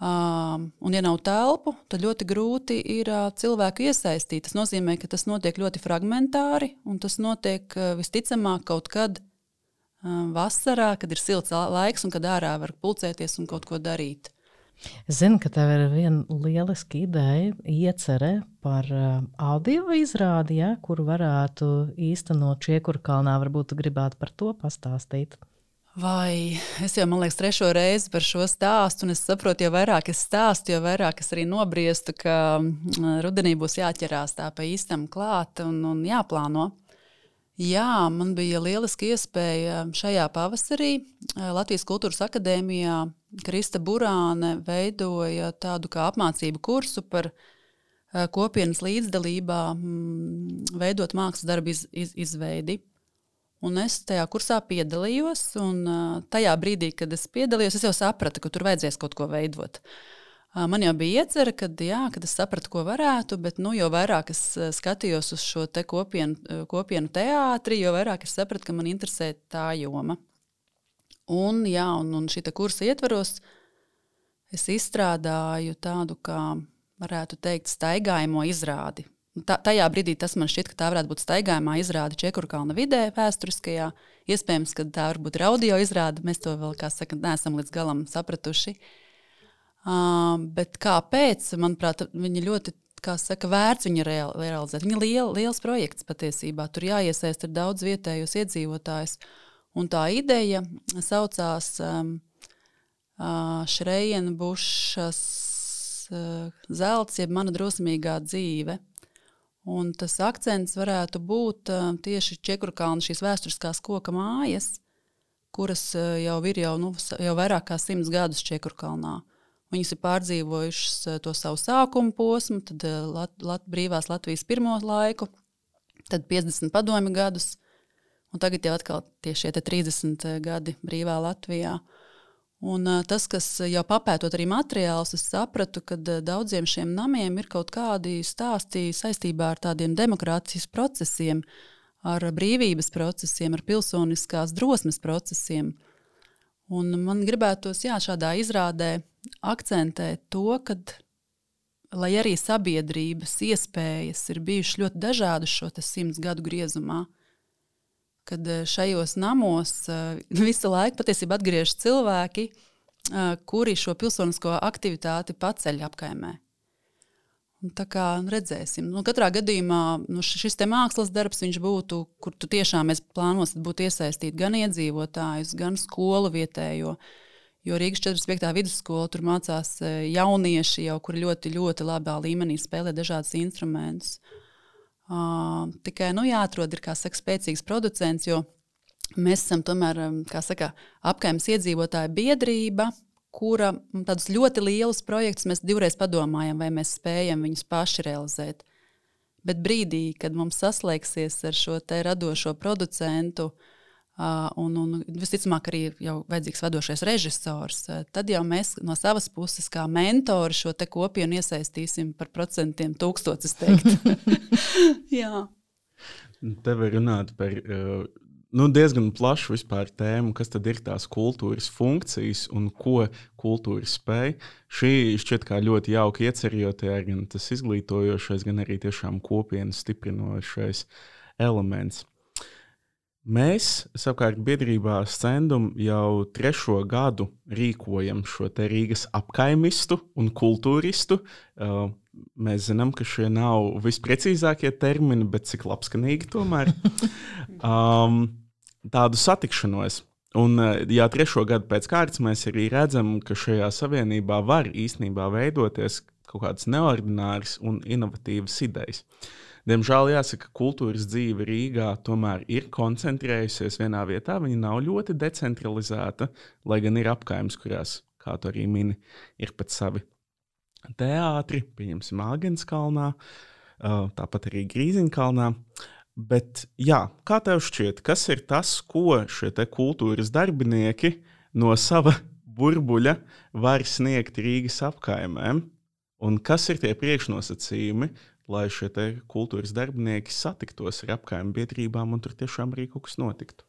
Um, un, ja nav telpu, tad ļoti grūti ir uh, cilvēku iesaistīt. Tas nozīmē, ka tas notiek ļoti fragmentāri, un tas notiek uh, visticamāk kaut kad uh, vasarā, kad ir silts laiks un kad ārā var pulcēties un kaut ko darīt.
Zinu, ka tev ir viena lieliska ideja, iecerē par uh, audio izrādi, ja, kuru varētu īstenot Čiekurkalnā. Varbūt tu gribētu par to pastāstīt.
Vai es jau, man liekas, trešo reizi par šo stāstu, un es saprotu, jo vairāk es stāstu, jo vairāk es arī nobriestu, ka rudenī būs jāķerās tā pa īstam klāt un, un jāplāno. Jā, man bija lieliski iespēja šajā pavasarī Latvijas Kultūras Akadēmijā. Krista Burāne veidoja tādu kā apmācību kursu par kopienas līdzdalībā, veidot mākslas darbu iz, iz, izveidi. Un es tajā kursā piedalījos, un tajā brīdī, kad es piedalījos, es jau sapratu, ka tur vajadzēs kaut ko veidot. Man jau bija iecerē, kad, jā, kad es sapratu, ko varētu, bet nu, jo vairāk es skatījos uz šo te kopienu, kopienu teātri, jo vairāk es sapratu, ka man interesē tā joma. Un, jā, un, un šī kursa ietvaros es izstrādāju tādu, kā varētu teikt, staigājumu izrādi Tā, tajā brīdī tas man šķiet, ka tā varētu būt staigājumā izrāde Čekurkalna vidē, vēsturiskajā. Iespējams, ka tā varbūt ir audio izrāde. Mēs to vēl, kā saka, neesam līdz galam sapratuši. Uh, bet kāpēc? Manuprāt, viņi ļoti kā saka, vērts viņu real, realizēt. Viņa ir liela, liels projekts patiesībā. Tur jāiesaist ir daudz vietējos iedzīvotājus. Un tā ideja saucās um, uh, Šreina Bušas uh, zelts, jeb mana drosmīgā dzīve. Un tas akcents varētu būt uh, tieši Čekurkalna šīs vēsturiskās koka mājas, kuras uh, jau ir jau, nu, jau vairāk kā simts gadus Čekurkalnā. Viņas ir pārdzīvojušas uh, to savu sākuma posmu, tad Lat Lat brīvās Latvijas pirmo laiku, tad 50 padomi gadus, un tagad jau atkal tieši šie 30 gadi brīvā Latvijā. Un, tas, kas jau papētot arī materiālus, es sapratu, ka daudziem šiem namiem ir kaut kādi stāsti saistībā ar tādiem demokrātijas procesiem, ar brīvības procesiem, ar pilsoniskās drosmes procesiem. Un man gribētos jā, šādā izrādē akcentēt to, ka, lai arī sabiedrības iespējas ir bijušas ļoti dažādas šo simts gadu griezumā, kad eh, šajos namos eh, visu laiku patiesībā atgriežas cilvēki, eh, kuri šo pilsonisko aktivitāti paceļ apkaimē. Un tā kā redzēsim, nu, katrā gadījumā nu, šis mākslas darbs būtu, kur tu tiešām plānosi būt iesaistīt gan iedzīvotājus, gan skolu vietējo. Jo Rīgas 45. vidusskola tur mācās jaunieši, jau, kuri ļoti, ļoti labā līmenī spēlē dažādus instrumentus. Uh, tikai nu, jāatrod ir saka, spēcīgs producents, jo mēs esam tomēr saka, apgājums iedzīvotāja biedrība, kura tādus ļoti lielus projektus mēs divreiz padomājam, vai mēs spējam viņus paši realizēt. Bet brīdī, kad mums saslēgsies ar šo radošo producentu, un, un visticamāk, arī jau vajadzīgs vadošais režisors. Tad jau mēs no savas puses, kā mentori, šo kopienu iesaistīsim par procentiem, tūkstotis teikt. Jā.
Te var runāt par nu, diezgan plašu vispār tēmu, kas tad ir tās kultūras funkcijas un ko kultūra spēj. Šī šķiet kā ļoti jauki iecerējotie, gan tas izglītojošais, gan arī tiešām kopienas stiprinošais elements. Mēs, savukārt, biedrībā Scendum jau trešo gadu rīkojam šo Rīgas apkaimistu un kultūristu. Mēs zinām, ka šie nav visprecīzākie termini, bet cik labskanīgi tomēr. Um, tādu satikšanos. Un, uh, jā, trešo gadu pēc kārtas mēs arī redzam, ka šajā savienībā var īstenībā veidoties kaut kādas neordināras un inovatīvas idejas. Uh, Diemžēl jāsaka, ka kultūras dzīve Rīgā tomēr ir koncentrējusies vienā vietā. Viņa nav ļoti decentralizēta, lai gan ir apgājums, kurās, kā tu arī mini, ir pat savi teātri, pieņemsim, Māgenskalnā, tāpat arī Grīziņkalnā. Bet, jā, kā tev šķiet, kas ir tas, ko šie kultūras darbinieki no sava burbuļa var sniegt Rīgas apkaimēm? Un kas ir tie priekšnosacījumi, lai šie kultūras darbinieki satiktos ar apgājumu biedrībām un tur tiešām arī kaut kas notiktu.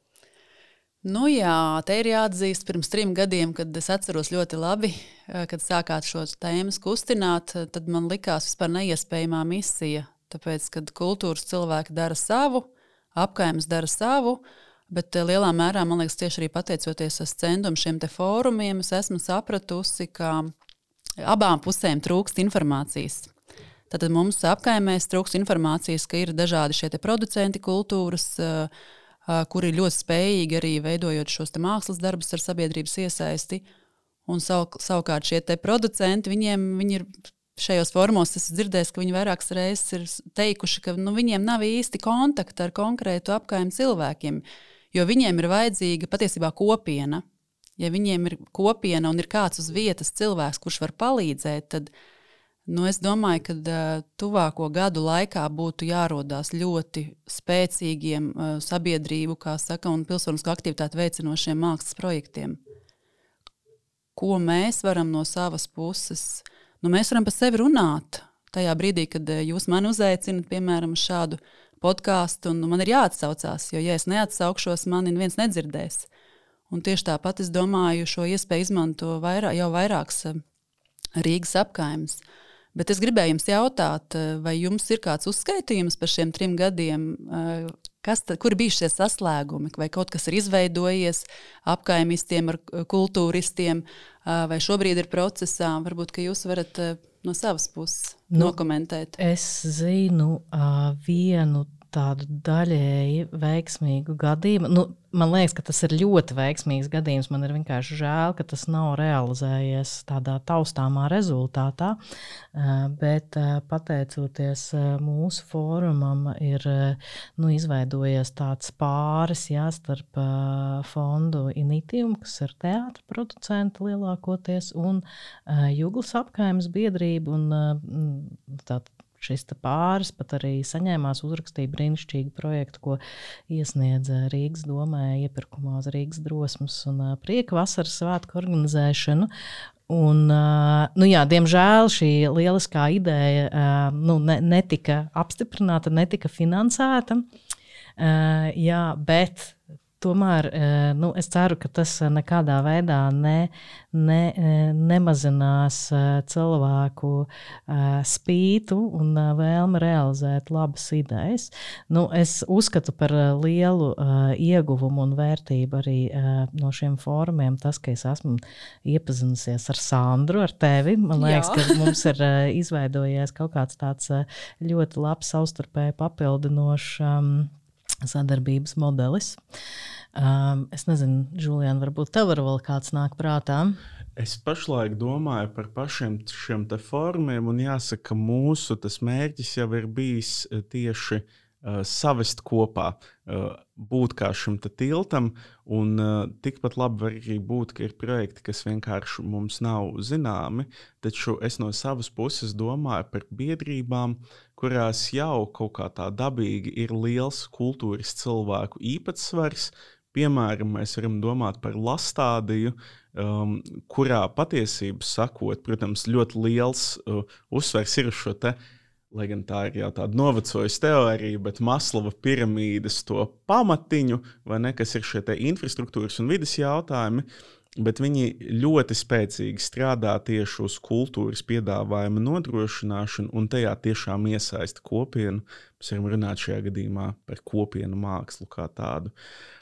Nu jā, te ir jāatzīst, pirms trim gadiem, kad es atceros ļoti labi, eh, kad sākāt šo tēmu kustināt, tad man likās vispār neiespējamā misija. Tāpēc, kad kultūras cilvēki dara savu, apgājums dara savu, bet eh, lielā mērā, man liekas, tieši arī pateicoties centum šiem fórumiem, es esmu sapratusi, ka abām pusēm trūkst informācijas. Tad mums apkaimēs trūks informācijas, ka ir dažādi šie producenti kultūras, kuri ir ļoti spējīgi arī veidojot šos mākslas darbus ar sabiedrības iesaisti. Un savu, savukārt šie producenti, viņiem viņi ir šajos formos esmu dzirdējis, ka viņi vairākas reizes ir teikuši, ka nu, viņiem nav īsti kontakta ar konkrētu apgājumu cilvēkiem, jo viņiem ir vajadzīga patiesībā kopiena. Ja viņiem ir kopiena un ir kāds uz vietas cilvēks, kurš var palīdzēt, tad nu, es domāju, ka uh, tuvāko gadu laikā būtu jārodās ļoti spēcīgiem uh, sabiedrību, kā saka, un pilsonisko aktivitāti veicinošiem mākslas projektiem. Ko mēs varam no savas puses darīt? Nu, mēs varam par sevi runāt. Tajā brīdī, kad eh, jūs mani uzaicinat, piemēram, šādu podkāstu, un man ir jāatsaucās, jo, ja es neatsaukšos, mani neviens nedzirdēs. Un tieši tāpat es domāju, šo iespēju izmanto vairāk, jau vairākas eh, Rīgas apgājumas. Bet es gribēju jums jautāt, eh, vai jums ir kāds uzskaitījums par šiem trim gadiem, Kas tad, kur bija šie saslēgumi, vai kaut kas ir izveidojies apkaimistiem, ar kultūristiem, vai šobrīd ir procesā? Varbūt jūs varat no savas puses nu, nokomentēt.
Es zinu uh, vienu tādu daļēji veiksmīgu gadījumu. Nu, man liekas, ka tas ir ļoti veiksmīgs gadījums. Man ir vienkārši žēl, ka tas nav realizējies tādā taustāmā rezultātā. Eh, bet eh, pateicoties eh, mūsu fórumam, ir nu, izveidojies tāds pāris jā, starp fondu Initium, kas ir teātris producenti lielākoties, un Juglas apgājuma biedrība. Un, tā, šis pāris pat arī saņēmās, uzrakstīja brīnišķīgu projektu, ko iesniedza Rīgas domē, iepirkumā uz Rīgas drosmes un prieka vasaras svētku organizēšanu. Un, nu jā, diemžēl šī lieliskā ideja nu, ne, netika apstiprināta, netika finansēta. Jā, bet tomēr nu, es ceru, ka tas nekādā veidā ne, ne, nemazinās cilvēku spītu un vēlmi realizēt labas idejas. Nu, es uzskatu par lielu ieguvumu un vērtību arī no šiem fórumiem tas, ka es esmu iepazinusies ar Sandru, ar tevi. Man liekas, Jā. ka mums ir izveidojies kaut kāds tāds ļoti labs savstarpēji papildinošs sadarbības modelis. Um, es nezinu, Julian, varbūt tev var vēl kāds nāk prātā.
Es pašlaik domāju par pašiem šiem formiem, un jāsaka, ka mūsu mērķis jau ir bijis eh, tieši uh, savest kopā, uh, būt kā šim tiltam, un uh, tikpat labi var arī būt, ka ir projekti, kas vienkārši mums nav zināmi, taču es no savas puses domāju par biedrībām, kurās jau kaut kā tā dabīgi ir liels kultūras cilvēku īpatsvars, Piemēram, mēs varam domāt par lastādiju, um, kurā patiesībā sakot, protams, ļoti liels uh, uzsvers ir uz šo te. Lai gan tā ir jau tāda novecojusi teorija, bet Maslava piramīdas to pamatiņu, vai ne, kas ir šie infrastruktūras un vidas jautājumi, bet viņi ļoti spēcīgi strādā tieši uz kultūras piedāvājuma nodrošināšanu un tajā tiešām iesaista kopienu. Mēs varam runāt šajā gadījumā par kopienu mākslu kā tādu. Uh,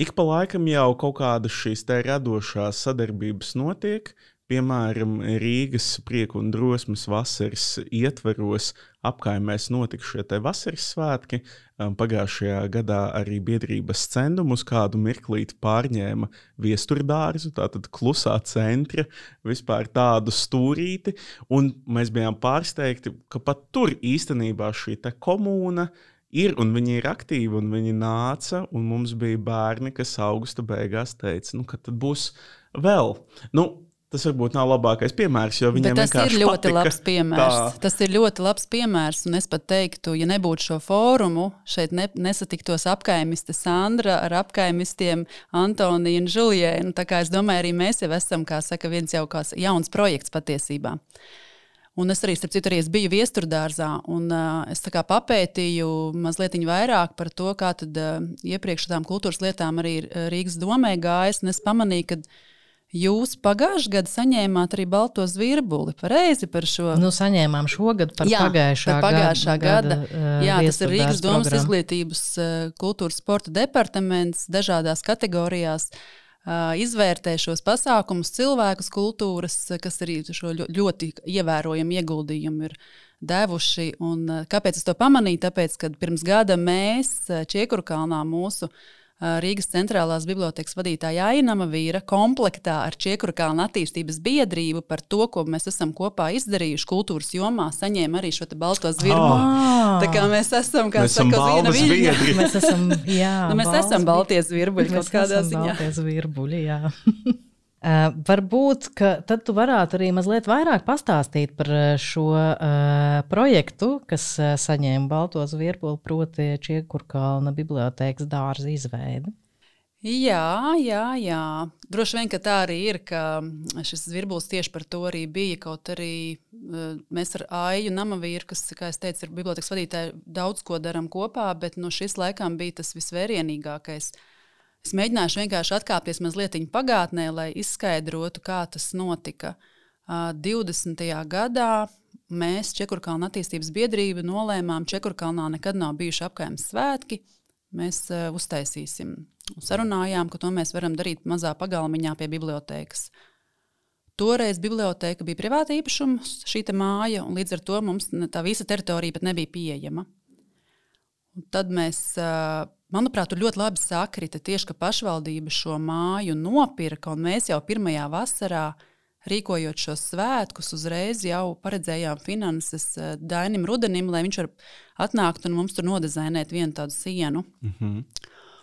Ik pa laikam jau kaut kādas šīs radošās sadarbības notiek. Piemēram, Rīgas prieku un drosmes vasaras ietveros apkaimēs notika šie vasaras svētki. Pagājušajā gadā arī biedrības centumu uz kādu mirklīti pārņēma viesturdārzu, tātad klusā centra, vispār tādu stūrīti. Un mēs bijām pārsteigti, ka pat tur īstenībā šī komūna ir, un viņi ir aktīvi, un viņi nāca, un mums bija bērni, kas augusta beigās teica, nu, ka tad būs vēl. Nu, Tas varbūt nav labākais piemērs, jo
Bet tas ir ļoti
patika,
labs piemērs. Tā. Tas ir ļoti labs piemērs, un es pat teiktu, ja nebūtu šo fórumu, šeit ne, nesatiktos apkaimiste Sandra ar apkaimistiem Antoniju un Žulienu. Tā kā es domāju, arī mēs jau esam, kā saka, viens jau kāds jauns projekts patiesībā. Un es arī, starp citu, arī biju viesturdārzā, un uh, es papētīju mazliet vairāk par to, kā tad, uh, iepriekš tādām kultūras lietām arī Rīgas domē gājas. Es pamanīju, ka Jūs pagājušajā gadā saņēmāt arī balto zvirbuli. Pareizi par šo.
Nu, saņēmām šogad par Jā, pagājušā, par
pagājušā gada.
gada, gada
Jā, tas ir Rīgas domas izglītības, kultūras, sporta departaments dažādās kategorijās. Uh, izvērtē šos pasākumus, cilvēkus, kultūras, kas arī šo ļoti ievērojamu ieguldījumu ir devuši. Un kāpēc es to pamanīju? Tāpēc, ka pirms gada mēs Čiekurkalnā mūsu Rīgas centrālās bibliotekas vadītāja Ainama Vīra komplektā ar Čiekuru kalnu attīstības biedrību par to, ko mēs esam kopā izdarījuši kultūras jomā, saņēma arī šo balto zvirbu. Oh. Tā kā mēs esam, kā
mēs
saka, viena viļņa.
mēs esam, jā,
nu, mēs esam baltie zvirbuļi kaut kādā ziņā.
Baltie zvirbuļi, jā. Uh, varbūt tad tu varētu arī mazliet vairāk pastāstīt par šo uh, projektu, kas uh, saņēma Balto zvirbuli, proti, Čiekurkalna bibliotēkas dārza izveidi.
Jā, jā, jā. Droši vien, ka tā arī ir, ka šis zvirbulis tieši par to arī bija. Kaut arī uh, mēs ar Aiju Namavīru, kas, kā es teicu, ir bibliotekas vadītāji, daudz ko darām kopā, bet no šis laikam bija tas visvērienīgākais. Uh, Es mēģināšu vienkārši atkāpties mazliet pagātnē, lai izskaidrotu, kā tas notika. 20. gadā mēs Čekurkalna attīstības biedrība nolēmām, ka Čekurkalnā nekad nav bijuši apgājuma svētki. Mēs uztaisīsim. Sarunājām, ka to mēs varam darīt mazā pagalmiņā pie bibliotekas. Toreiz biblioteka bija privāta īpašums, šī māja, un līdz ar to mums tā visa teritorija pat nebija pieejama. Un tad mēs uh, Manuprāt, tur ļoti labi sakrita tieši, ka pašvaldība šo māju nopirka, un mēs jau pirmajā vasarā, rīkojot šos svētkus, uzreiz jau paredzējām finanses eh, Dainim Rudenim, lai viņš var atnākt un mums tur nodezainēt vienu tādu sienu.
Mm -hmm.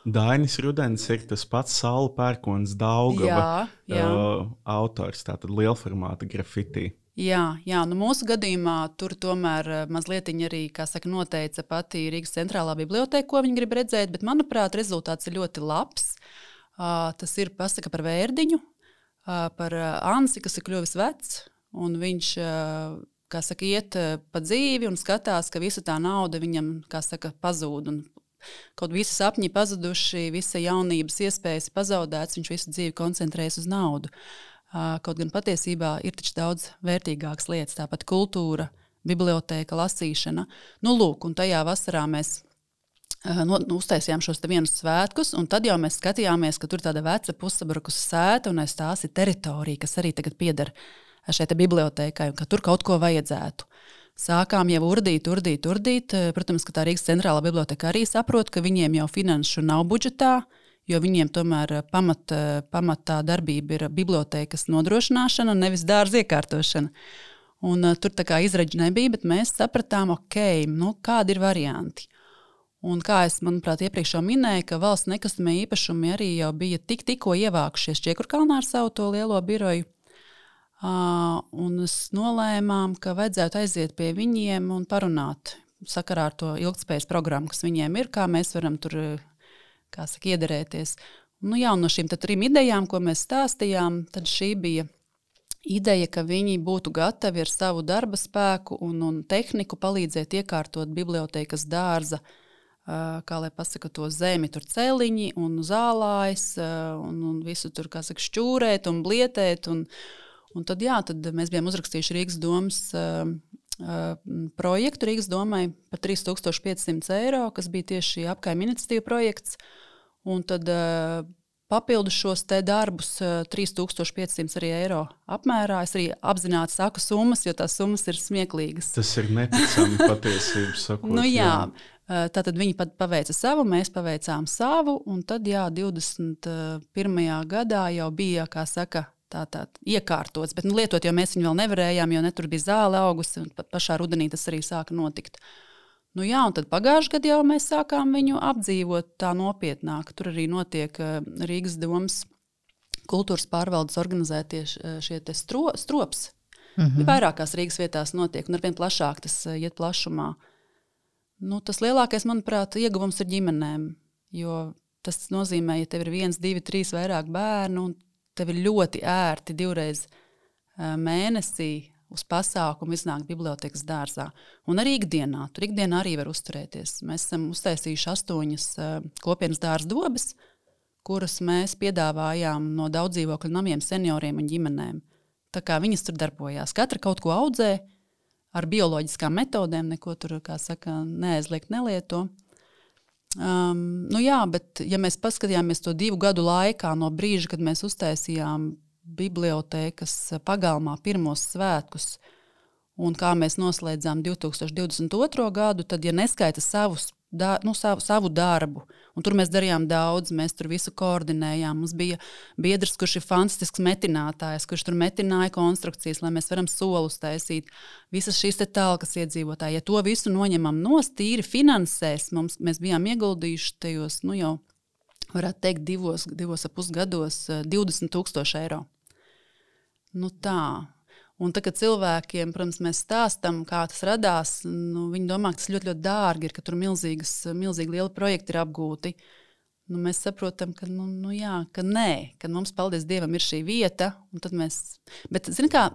Dainis Rudens ir tas pats Saula Pērkons, Daugava jā, jā. Uh, autors, tātad lielformāta grafitī.
Jā, jā nu mūsu gadījumā tur tomēr eh, mazliet arī saka, noteica pati Rīgas centrālā biblioteka, ko viņi grib redzēt, bet manuprāt, rezultāts ir ļoti labs. Uh, tas ir pasaka par vērdiņu, uh, par uh, Ansi, kas ir kļuvis vecs, un viņš kā saka, iet pa dzīvi un skatās, ka visa tā nauda viņam saka, pazūd. Kaut visi sapņi pazuduši, visa jaunības iespējas pazaudētas, viņš visu dzīvi koncentrējas uz naudu. Uh, Kaut gan patiesībā ir daudz vērtīgākas lietas, tāpat kultūra, biblioteka, lasīšana. Nu, lūk, un tajā vasarā mēs nu, nu, uztaisījām šos vienus svētkus, un tad jau mēs skatījāmies, ka tur tāda veca pusabrukus sēta, un aiz tās ir teritorija, kas arī tagad pieder šai bibliotekai, un ka tur kaut ko vajadzētu. Sākām jau urdīt, urdīt, urdīt. Protams, ka tā Rīgas centrālā biblioteka arī saprot, ka viņiem jau finanšu nav budžetā. Uh, jo viņiem tomēr eh, pamat, eh, pamatā darbība ir bibliotekas nodrošināšana, nevis dārza iekārtošana. Un, uh, tur tā kā izraidži nebija, bet mēs sapratām, ok, nu, kādi ir varianti. Un kā es, manuprāt, iepriekš jau minēju, ka valsts nekustamie īpašumi arī jau bija tik, tikko ievākušies Čiekurkalnā ar savu to lielo biroju. Uh, un mēs nolēmām, ka vajadzētu aiziet pie viņiem un parunāt sakarā ar to ilgspējas programmu, kas viņiem ir, kā mēs varam tur kā saka, iederēties. Nu, jā, no šīm trim idejām, ko mēs stāstījām, tad šī bija ideja, ka viņi būtu gatavi ar savu darba spēku un, un tehniku palīdzēt iekārtot bibliotekas dārza. Kā lai pasakā to zemi, tur celiņi un zālājs, un, un visu tur saka, šķūrēt un blietēt. Un, un tad, jā, tad mēs bijām uzrakstījuši Rīgas domas projektu Rīgas domai par 3500 eiro, kas bija tieši apkaimē iniciatīva projekts. Un tad papildus šos darbus uh, 3500 eiro apmērā. Es arī apzināti saku summas, jo tās summas ir smieklīgas.
Tas ir neticami patiesībā sakot.
nu, jā. jā. Tātad viņi paveica savu, mēs paveicām savu, un tad, jā, 21. gadā jau bija, kā saka, tā, tā iekārtots, bet nu, lietot jau mēs viņu vēl nevarējām, jo ne tur bija zāle augusi, un pašā rudenī tas arī sāka notikt. Nu, jā, un tad pagājušajā gadā jau mēs sākām viņu apdzīvot tā nopietnāk. Tur arī notiek uh, Rīgas domas kultūras pārvaldes organizētie uh, šie stro, strops. Mm -hmm. Vairākās Rīgas vietās notiek, un ar vien plašāk tas uh, iet plašumā. Nu, tas lielākais, manuprāt, ieguvums ir ģimenēm. Jo tas nozīmē, ja tev ir viens, divi, trīs vairāk bērnu, un tev ir ļoti ērti divreiz mēnesī uz pasākumu iznākt bibliotekas dārzā. Un arī ikdienā, tur ikdienā arī var uzturēties. Mēs esam uztaisījuši astoņas uh, kopienas dārza dobes, kuras mēs piedāvājām no daudz dzīvokļu namiem senioriem un ģimenēm. Tā kā viņas tur darbojās. Katra kaut ko audzē ar bioloģiskām metodēm, neko tur, kā saka, neaizliegt, nelieto. Um, nu jā, bet, ja mēs paskatījāmies to divu gadu laikā, no brīža, kad mēs uztaisījām bibliotekas pagalmā pirmos svētkus. Un kā mēs noslēdzām 2022. gadu, tad, ja neskaita savus da, nu, savu, savu darbu. Un tur mēs darījām daudz, mēs tur visu koordinējām. Mums bija biedrs, kurš ir fantastisks metinātājs, kurš tur metināja konstrukcijas, lai mēs varam solus taisīt. Visas šīs tālākas iedzīvotāji, ja to visu noņemam no stīri finansēs, mums, mēs bijām ieguldījuši tajos nu, jau, varētu teikt, divos, divos ap pusgados 20 eh, tūkstoši eiro. Nu tā, Un tad, kad cilvēkiem, protams, mēs stāstām, kā tas radās, nu, viņi domā, ka tas ļoti, ļoti dārgi ir, ka tur milzīgas, milzīgi lieli projekti ir apgūti. Nu, mēs saprotam, ka, nu, nu, jā, ka nē, ka mums, paldies Dievam, ir šī vieta. Mēs... Bet, zini, kā,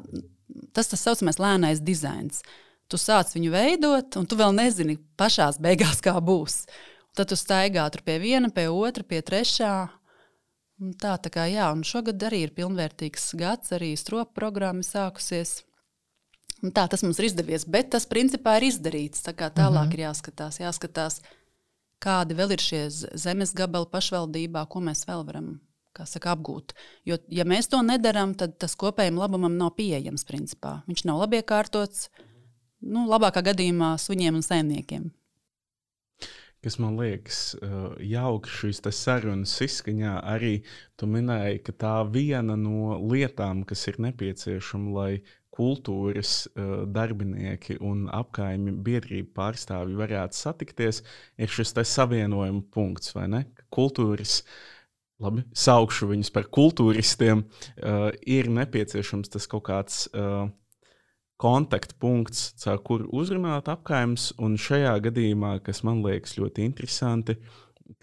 tas tas saucamais lēnais dizains. Tu sāc viņu veidot, un tu vēl nezini pašā beigās, kā būs. Tad tu staigā tur pie viena, pie otra, pie trešā. Tā, tā kā jā, un šogad arī ir pilnvērtīgs gads, arī stropa programma sākusies. Un tā tas mums ir izdevies, bet tas principā ir izdarīts. Tā kā tālāk mm -hmm. ir jāskatās, jāskatās, kādi vēl ir šie zemes gabali pašvaldībā, ko mēs vēl varam saka, apgūt. Jo, ja mēs to nedarām, tad tas kopējam labumam nav pieejams. Principā. Viņš nav labi iekārtots, nu, labākā gadījumā suņiem un saimniekiem
kas man liekas jauki šīs sarunas izskaņā, arī tu minēji, ka tā viena no lietām, kas ir nepieciešama, lai kultūras darbinieki un apkaimju biedrību pārstāvji varētu satikties, ir šis savienojuma punkts, vai ne? Kultūras labi, saukšu viņus par kultūristiem, uh, ir nepieciešams tas kaut kāds uh, kontaktpunkts, caur kuru uzrunāt apgājums. Un šajā gadījumā, kas man liekas ļoti interesanti,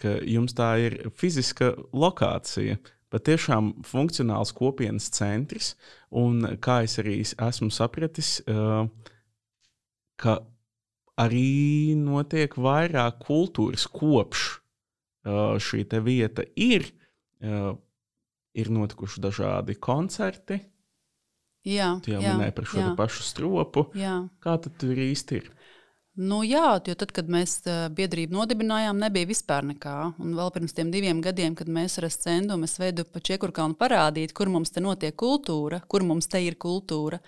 ka jums tā ir fiziska lokācija. Patiešām funkcionāls kopienas centrs, un kā es arī esmu sapratis, ka arī notiek vairāk kultūras kopš šī vieta ir. Ir notikuši dažādi koncerti,
Jā,
tu jau
jā,
minēji par šo pašu stropu.
Jā.
Kā tad tur īsti ir?
Nu, jā, jo tad, kad mēs biedrību nodibinājām, nebija vispār nekā. Un vēl pirms diviem gadiem, kad mēs ar Scendu veidu pa Čekurkalnu parādīt, kur mums te notiek kultūra, kur mums te ir kultūra.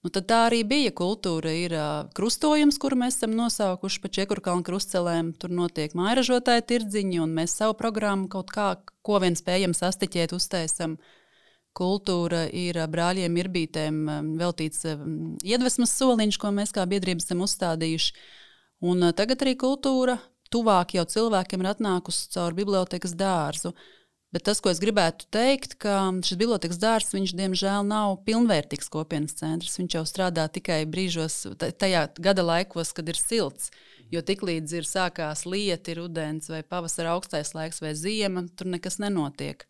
Nu, tad tā arī bija kultūra. Ir uh, krustojums, kuru mēs esam nosaukuši par Čekurkalnu krustcelēm. Tur notiek mājražotāja tirdziņi, un mēs savu programmu kaut kā, ko vien spējam sastiķēt, uztaisam. Uh, kultūra ir brāļiem Irbītēm veltīts iedvesmas soliņš, ko mēs kā biedrības esam uzstādījuši. Un tagad arī kultūra tuvāk jau cilvēkiem ir atnākusi caur bibliotekas dārzu. Bet tas, ko es gribētu teikt, ka šis bibliotekas dārzs, viņš diemžēl nav pilnvērtīgs kopienas centrs. Viņš jau strādā tikai brīžos, tajā gada laikos, kad ir silts. Jo tiklīdz ir sākās lieti, rudens vai pavasara augstais laiks vai ziema, tur nekas nenotiek.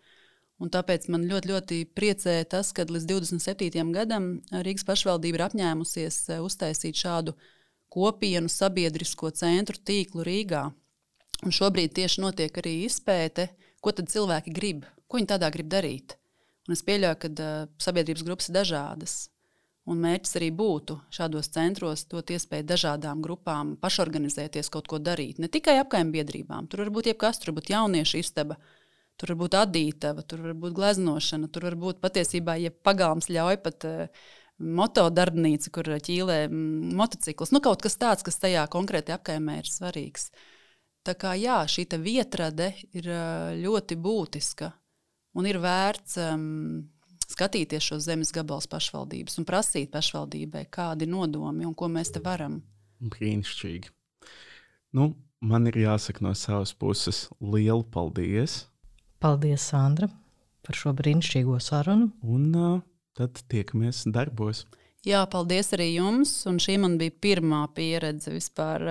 Un tāpēc man ļoti, ļoti priecē tas, ka līdz 27. gadam Rīgas pašvaldība ir apņēmusies eh, uztaisīt šādu kopienu sabiedrisko centru tīklu Rīgā. Un šobrīd tieši notiek arī izpēte, ko cilvēki grib, ko viņi tādā grib darīt. Un es pieļauju, ka uh, sabiedrības grupas ir dažādas. Un mērķis arī būtu šādos centros dot iespēju dažādām grupām pašorganizēties, kaut ko darīt. Ne tikai apgājuma biedrībām, tur var būt jebkas, tur var būt jauniešu istaba, uh, Tur var būt adītava, tur var būt gleznošana, tur var būt patiesībā, ja pagalms ļauj pat uh, motodarbnīca, kur ķīlē mm, motociklus. Nu, kaut kas tāds, kas tajā konkrēti apkaimē ir svarīgs. Tā kā jā, šī vietrade ir uh, ļoti būtiska un ir vērts um, skatīties šo zemes gabalus pašvaldības un prasīt pašvaldībai, kādi ir nodomi un ko mēs te varam.
Brīnišķīgi. Nu, man ir jāsaka no savas puses lielu paldies
Paldies, Sandra, par šo brīnišķīgo sarunu.
Un uh, tad tiekamies darbos.
Jā, paldies arī jums. Un šī man bija pirmā pieredze vispār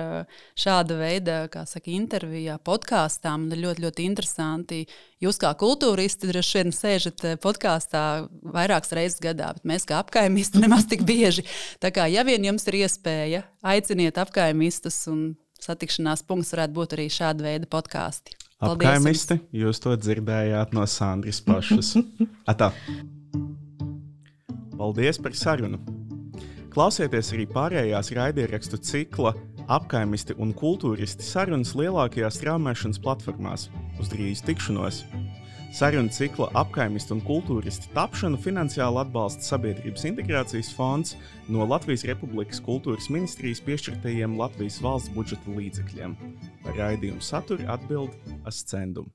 šāda veida, kā saka, intervijā, podkāstā. Man ir ļoti, ļoti interesanti. Jūs kā kultūristi droši vien sēžat podkāstā vairākas reizes gadā, bet mēs kā apkaimisti nemaz tik bieži. Tā kā ja vien jums ir iespēja, aiciniet apkaimistus un satikšanās punkts varētu būt arī šāda veida podkāsti.
Apkaimisti, jūs to dzirdējāt no Sandras pašas. Atā. Paldies par sarunu! Klausieties arī pārējās raidierakstu cikla apkaimisti un kultūristi sarunas lielākajās strāmošanas platformās. Uz drīz tikšanos! Sarunu cikla apkaimistu un kultūristu tapšanu finansiāli atbalsta Sabiedrības integrācijas fonds no Latvijas Republikas kultūras ministrijas piešķirtajiem Latvijas valsts budžeta līdzekļiem. Par raidījumu saturu atbild Ascendum.